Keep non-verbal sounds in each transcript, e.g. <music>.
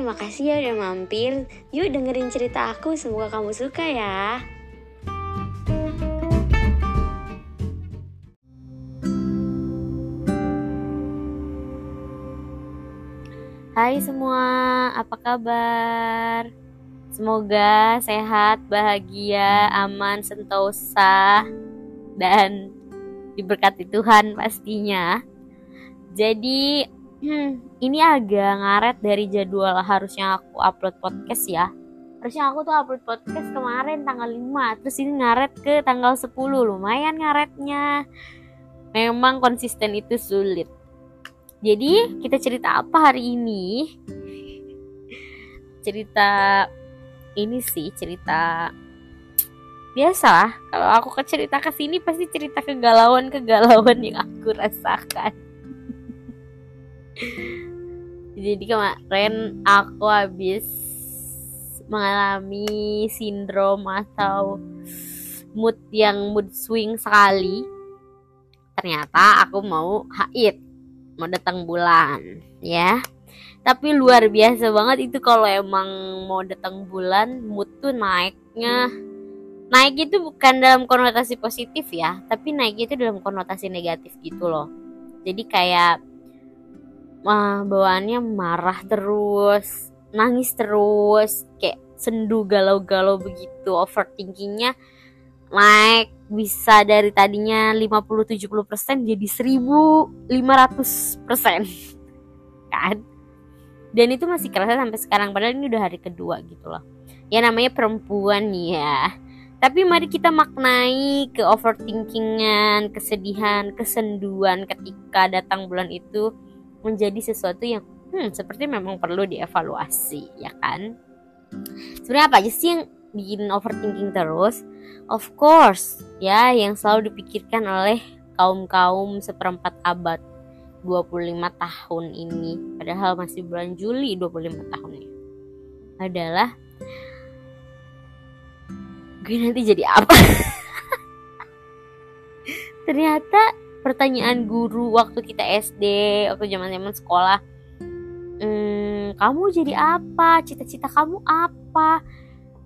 Hai, makasih ya udah mampir. Yuk dengerin cerita aku, semoga kamu suka ya. Hai semua, apa kabar? Semoga sehat, bahagia, aman, sentosa, dan diberkati Tuhan pastinya. Jadi, hmm, ini agak ngaret dari jadwal harusnya aku upload podcast ya. Harusnya aku tuh upload podcast kemarin tanggal 5, terus ini ngaret ke tanggal 10, lumayan ngaretnya. Memang konsisten itu sulit. Jadi, kita cerita apa hari ini? cerita ini sih cerita biasa kalau aku ke cerita ke sini pasti cerita kegalauan kegalauan yang aku rasakan jadi kemarin aku habis mengalami sindrom atau mood yang mood swing sekali. Ternyata aku mau haid mau datang bulan ya. Tapi luar biasa banget itu kalau emang mau datang bulan mood tuh naiknya. Naik itu bukan dalam konotasi positif ya tapi naik itu dalam konotasi negatif gitu loh. Jadi kayak uh, bawaannya marah terus nangis terus kayak sendu galau-galau begitu. Overthinkingnya naik bisa dari tadinya 50-70% jadi 1500% <laughs> kan? Dan itu masih kerasa sampai sekarang padahal ini udah hari kedua gitu loh. Ya namanya perempuan ya tapi mari kita maknai ke overthinkingan, kesedihan, kesenduan ketika datang bulan itu menjadi sesuatu yang hmm, seperti memang perlu dievaluasi, ya kan? Sebenarnya apa aja sih yang bikin overthinking terus? Of course, ya yang selalu dipikirkan oleh kaum-kaum seperempat abad 25 tahun ini padahal masih bulan Juli 25 tahunnya adalah gue nanti jadi apa <laughs> ternyata pertanyaan guru waktu kita SD waktu zaman zaman sekolah hmm, kamu jadi apa cita-cita kamu apa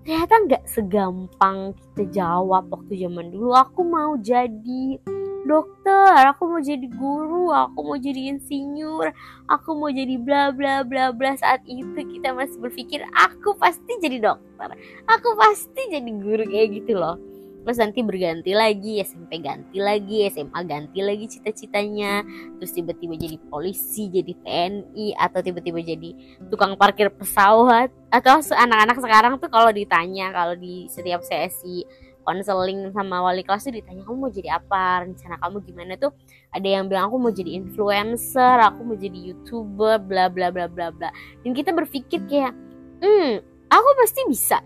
ternyata nggak segampang kita jawab waktu zaman dulu aku mau jadi dokter, aku mau jadi guru, aku mau jadi insinyur, aku mau jadi bla bla bla bla. Saat itu kita masih berpikir aku pasti jadi dokter, aku pasti jadi guru kayak gitu loh. Terus nanti berganti lagi, SMP ganti lagi, SMA ganti lagi cita-citanya. Terus tiba-tiba jadi polisi, jadi TNI, atau tiba-tiba jadi tukang parkir pesawat. Atau anak-anak sekarang tuh kalau ditanya, kalau di setiap sesi konseling sama wali kelas tuh ditanya kamu mau jadi apa rencana kamu gimana tuh ada yang bilang aku mau jadi influencer aku mau jadi youtuber bla bla bla bla bla dan kita berpikir kayak hmm aku pasti bisa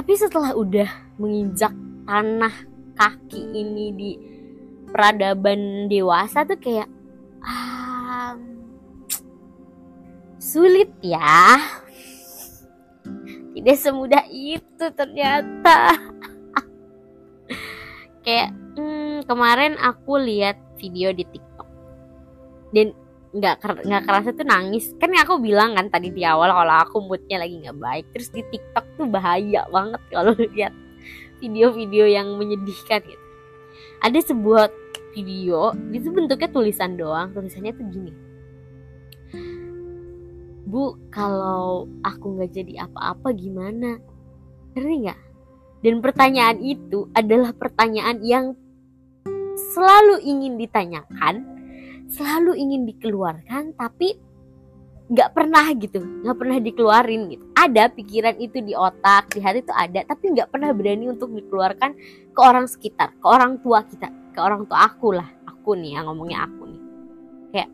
tapi setelah udah menginjak tanah kaki ini di peradaban dewasa tuh kayak ah, sulit ya. Tidak semudah itu ternyata. Kayak hmm, kemarin aku lihat video di TikTok. Dan nggak nggak kerasa tuh nangis kan aku bilang kan tadi di awal kalau aku moodnya lagi nggak baik terus di TikTok tuh bahaya banget kalau <laughs> lihat video-video yang menyedihkan gitu ada sebuah video itu bentuknya tulisan doang tulisannya tuh gini Bu, kalau aku nggak jadi apa-apa gimana? Ngerti nggak? Dan pertanyaan itu adalah pertanyaan yang selalu ingin ditanyakan, selalu ingin dikeluarkan, tapi nggak pernah gitu, nggak pernah dikeluarin gitu. Ada pikiran itu di otak, di hati itu ada, tapi nggak pernah berani untuk dikeluarkan ke orang sekitar, ke orang tua kita, ke orang tua aku lah, aku nih yang ngomongnya aku nih. Kayak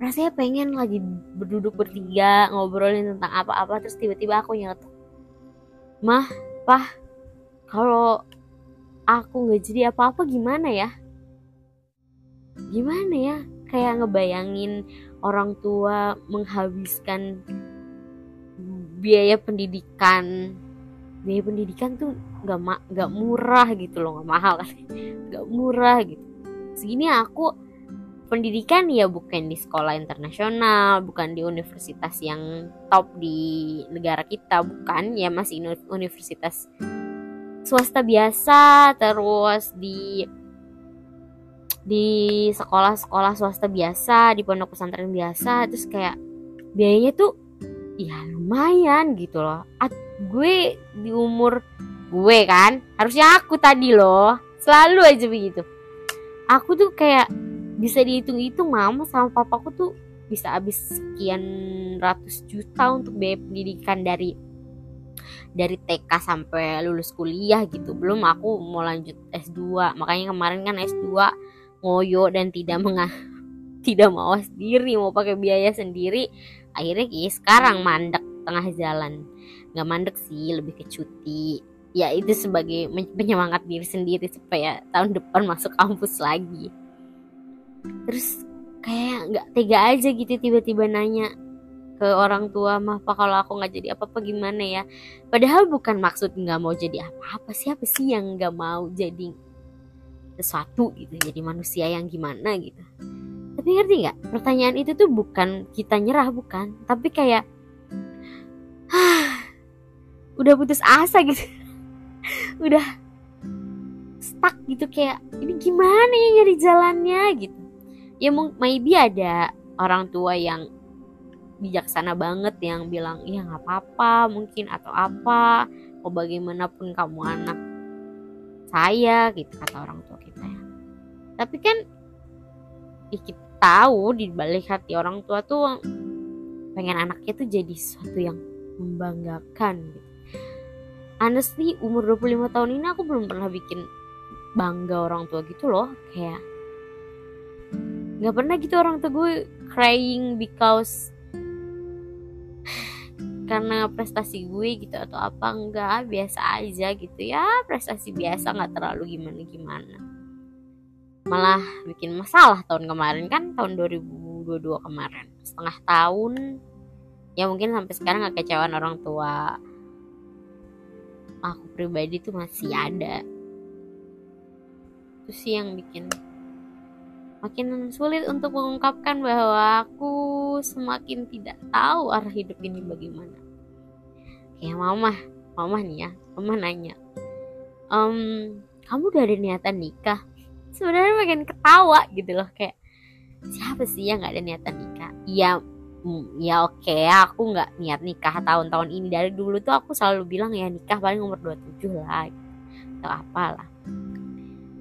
rasanya pengen lagi berduduk bertiga ngobrolin tentang apa-apa terus tiba-tiba aku nyeletuk mah pah kalau aku nggak jadi apa-apa gimana ya gimana ya? Kayak ngebayangin orang tua menghabiskan biaya pendidikan. Biaya pendidikan tuh nggak nggak murah gitu loh nggak mahal. <laughs> Nggak murah gitu. Segini aku pendidikan ya bukan di sekolah internasional bukan di universitas yang top di negara kita bukan. Ya masih universitas swasta biasa terus di di sekolah-sekolah swasta biasa di pondok pesantren biasa terus kayak biayanya tuh ya lumayan gitu loh. At gue di umur gue kan harusnya aku tadi loh selalu aja begitu. Aku tuh kayak bisa dihitung-hitung mama sama papaku tuh bisa habis sekian ratus juta untuk biaya pendidikan dari dari TK sampai lulus kuliah gitu. Belum aku mau lanjut S2 makanya kemarin kan S2 ngoyo dan tidak mengah tidak mau sendiri mau pakai biaya sendiri akhirnya kayak sekarang mandek tengah jalan. Nggak mandek sih lebih ke cuti. Ya itu sebagai penyemangat diri sendiri supaya tahun depan masuk kampus lagi. Terus kayak nggak tega aja gitu tiba-tiba nanya ke orang tua mah apa kalau aku nggak jadi apa-apa gimana ya? Padahal bukan maksud nggak mau jadi apa-apa siapa sih yang nggak mau jadi sesuatu gitu jadi manusia yang gimana gitu. Tapi ngerti nggak? Pertanyaan itu tuh bukan kita nyerah bukan. Tapi kayak udah putus asa gitu. <laughs> Udah stuck gitu kayak ini gimana ya nyari jalannya? Gitu. Ya maybe ada orang tua yang bijaksana banget yang bilang iya nggak apa-apa mungkin atau apa mau bagaimanapun kamu anak saya gitu kata orang tua kita ya tapi kan ya kita tahu di balik hati orang tua tuh pengen anaknya tuh jadi sesuatu yang membanggakan gitu. honestly umur 25 tahun ini aku belum pernah bikin bangga orang tua gitu loh kayak nggak pernah gitu orang tua gue crying because karena prestasi gue gitu atau apa enggak biasa aja gitu. Ya prestasi biasa nggak terlalu gimana gimana malah bikin masalah tahun kemarin kan tahun 2022 kemarin. Setengah tahun ya mungkin sampai sekarang gak kecewaan orang tua. Aku pribadi tuh masih ada. Itu sih yang bikin makin sulit untuk mengungkapkan bahwa aku semakin tidak tahu arah hidup ini bagaimana. Kayak mama, mama nih ya, mama nanya, um, kamu udah ada niatan nikah? Sebenarnya makin ketawa gitu loh kayak siapa sih yang nggak ada niatan nikah? Ya, ya oke okay, aku nggak niat nikah tahun-tahun ini dari dulu tuh aku selalu bilang ya nikah paling umur 27 lah gitu. atau apalah.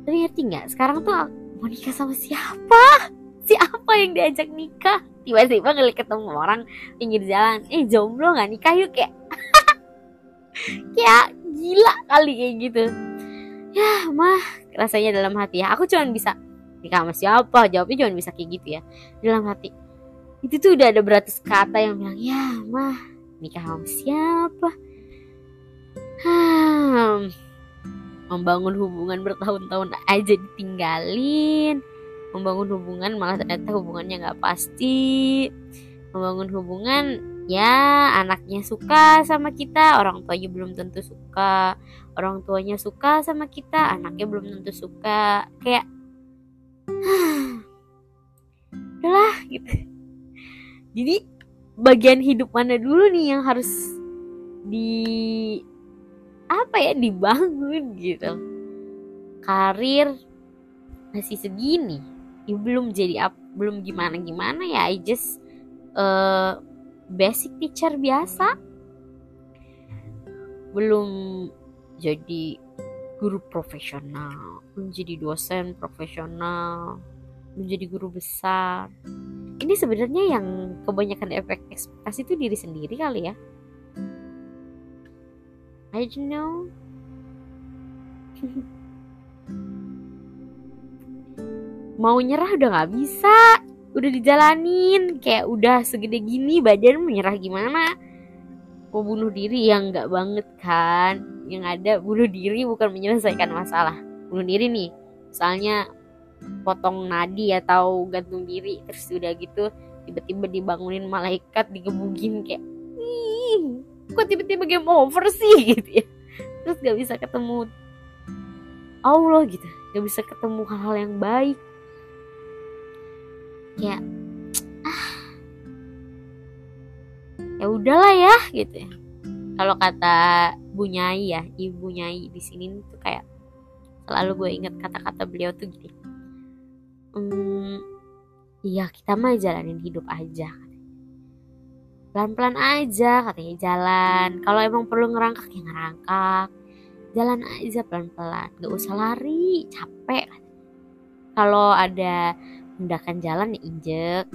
Tapi ngerti nggak? Sekarang tuh mau nikah sama siapa? Siapa yang diajak nikah? Tiba-tiba ngeliat ketemu orang pinggir jalan. Eh jomblo nggak nikah yuk kayak <laughs> kayak gila kali kayak gitu. Ya mah rasanya dalam hati ya. Aku cuma bisa nikah sama siapa? Jawabnya cuma bisa kayak gitu ya. Dalam hati. Itu tuh udah ada beratus kata yang bilang ya mah nikah sama siapa? Hmm, membangun hubungan bertahun-tahun aja ditinggalin. Membangun hubungan malah ternyata hubungannya nggak pasti. Membangun hubungan ya anaknya suka sama kita orang tuanya belum tentu suka. Orang tuanya suka sama kita anaknya belum tentu suka. Kayak <sighs> udahlah gitu. Jadi bagian hidup mana dulu nih yang harus di apa ya dibangun gitu. Karir masih segini. Ya, belum jadi up, belum gimana gimana ya I just uh, basic teacher biasa. Belum jadi guru profesional belum jadi dosen profesional belum jadi guru besar. Ini sebenarnya yang kebanyakan efek ekspektasi itu diri sendiri kali ya I don't know. <laughs> Mau nyerah udah gak bisa. Udah dijalanin. Kayak udah segede gini badan menyerah gimana. Mau bunuh diri yang gak banget kan. Yang ada bunuh diri bukan menyelesaikan masalah. Bunuh diri nih. Misalnya potong nadi atau gantung diri. Terus udah gitu tiba-tiba dibangunin malaikat digebugin kayak kok tiba-tiba game over sih <laughs> gitu ya. Terus gak bisa ketemu Allah gitu. Gak bisa ketemu hal-hal yang baik. Kayak ah. Ya udahlah ya gitu ya. Kalau kata Bu Nyai ya ibu Nyai di sini tuh kayak selalu gue inget kata-kata beliau tuh gini. Hmm, iya kita mah jalanin hidup aja pelan-pelan aja katanya jalan. Kalau emang perlu ngerangkak ya ngerangkak. Jalan aja pelan-pelan gak usah lari capek. Kalau ada mendakan jalan ya injek.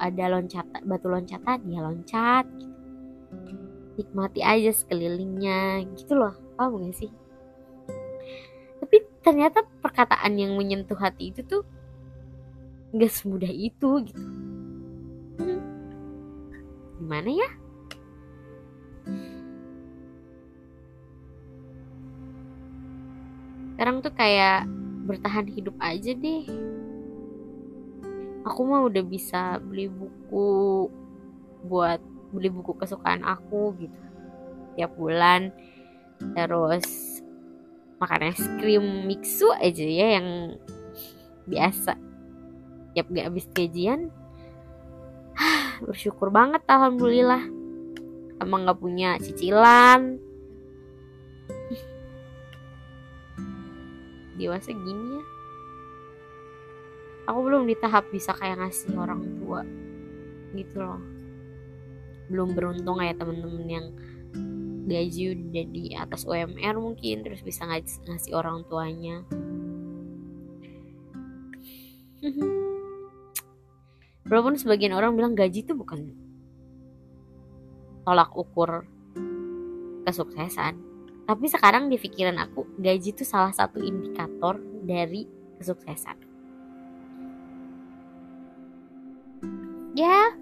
Ada loncatan batu loncatan ya loncat. Nikmati aja sekelilingnya gitu loh. Paham gak sih? Tapi ternyata perkataan yang menyentuh hati itu tuh gak semudah itu gitu. Gimana ya? Sekarang tuh kayak bertahan hidup aja deh. Aku mah udah bisa beli buku buat beli buku kesukaan aku gitu. Tiap bulan. Terus makan es krim mixu aja ya yang biasa. Tiap gak habis gajian bersyukur banget alhamdulillah. Emang gak punya cicilan. Dewasa gini ya. Aku belum di tahap bisa kayak ngasih orang tua gitu loh. Belum beruntung kayak temen-temen yang gaji udah di atas UMR mungkin terus bisa ngasih orang tuanya <laughs> walaupun sebagian orang bilang gaji itu bukan tolak ukur kesuksesan tapi sekarang di pikiran aku gaji itu salah satu indikator dari kesuksesan. Ya,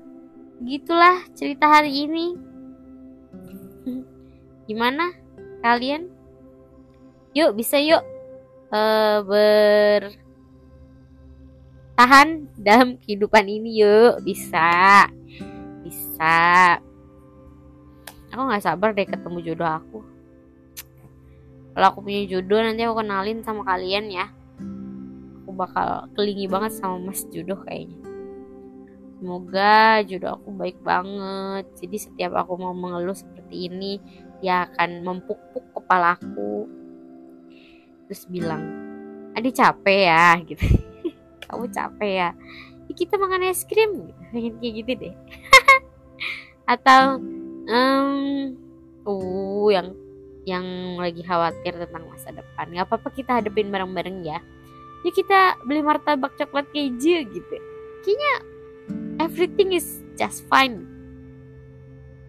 gitulah cerita hari ini. <laughs> Gimana kalian? Yuk bisa yuk uh, bertahan dalam kehidupan ini yuk. Bisa. Bisa. Aku nggak sabar deh ketemu jodoh aku. Kalau aku punya jodoh nanti aku kenalin sama kalian ya. Aku bakal kelingi banget sama mas jodoh kayaknya. Semoga jodoh aku baik banget. Jadi setiap aku mau mengeluh seperti ini dia akan mempuk-puk kepalaku terus bilang adik capek ya gitu kamu capek ya, kita makan es krim. Pengen kayak gitu deh. <laughs> Atau um, uh yang yang lagi khawatir tentang masa depan. Nggak apa-apa kita hadapin bareng-bareng ya. Ya kita beli martabak coklat keju gitu. Kayaknya everything is just fine.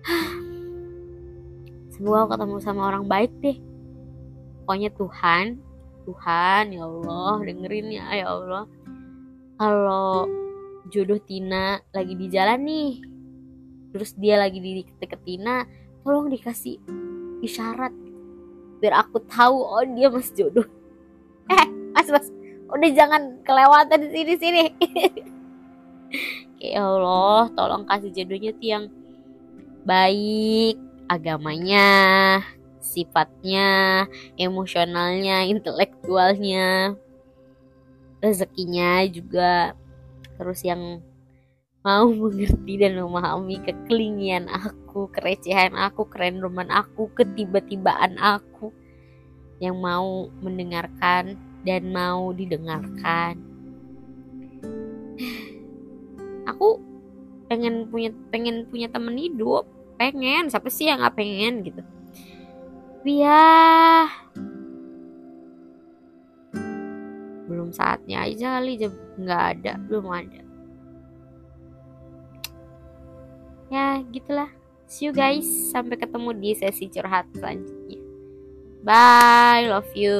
<sighs> Semoga ketemu sama orang baik deh. Pokoknya Tuhan Tuhan ya Allah dengerin ya ya Allah kalau jodoh Tina lagi di jalan nih terus dia lagi di deket Tina tolong dikasih isyarat biar aku tahu oh dia mas jodoh. <laughs> Eh mas mas udah jangan kelewatan di sini sini. <laughs> Ya Allah tolong kasih jodohnya tuh yang baik agamanya sifatnya emosionalnya intelektualnya rezekinya juga terus yang mau <laughs> mengerti dan memahami kekelingian aku, kerecehan aku, kerendoman aku, ketiba-tibaan aku yang mau mendengarkan dan mau didengarkan. <sighs> Aku pengen punya pengen punya temen hidup, pengen siapa sih yang nggak pengen gitu. Tapi belum saatnya aja kali nggak ada belum ada. Ya gitulah. See you guys sampai ketemu di sesi curhat selanjutnya. Bye love you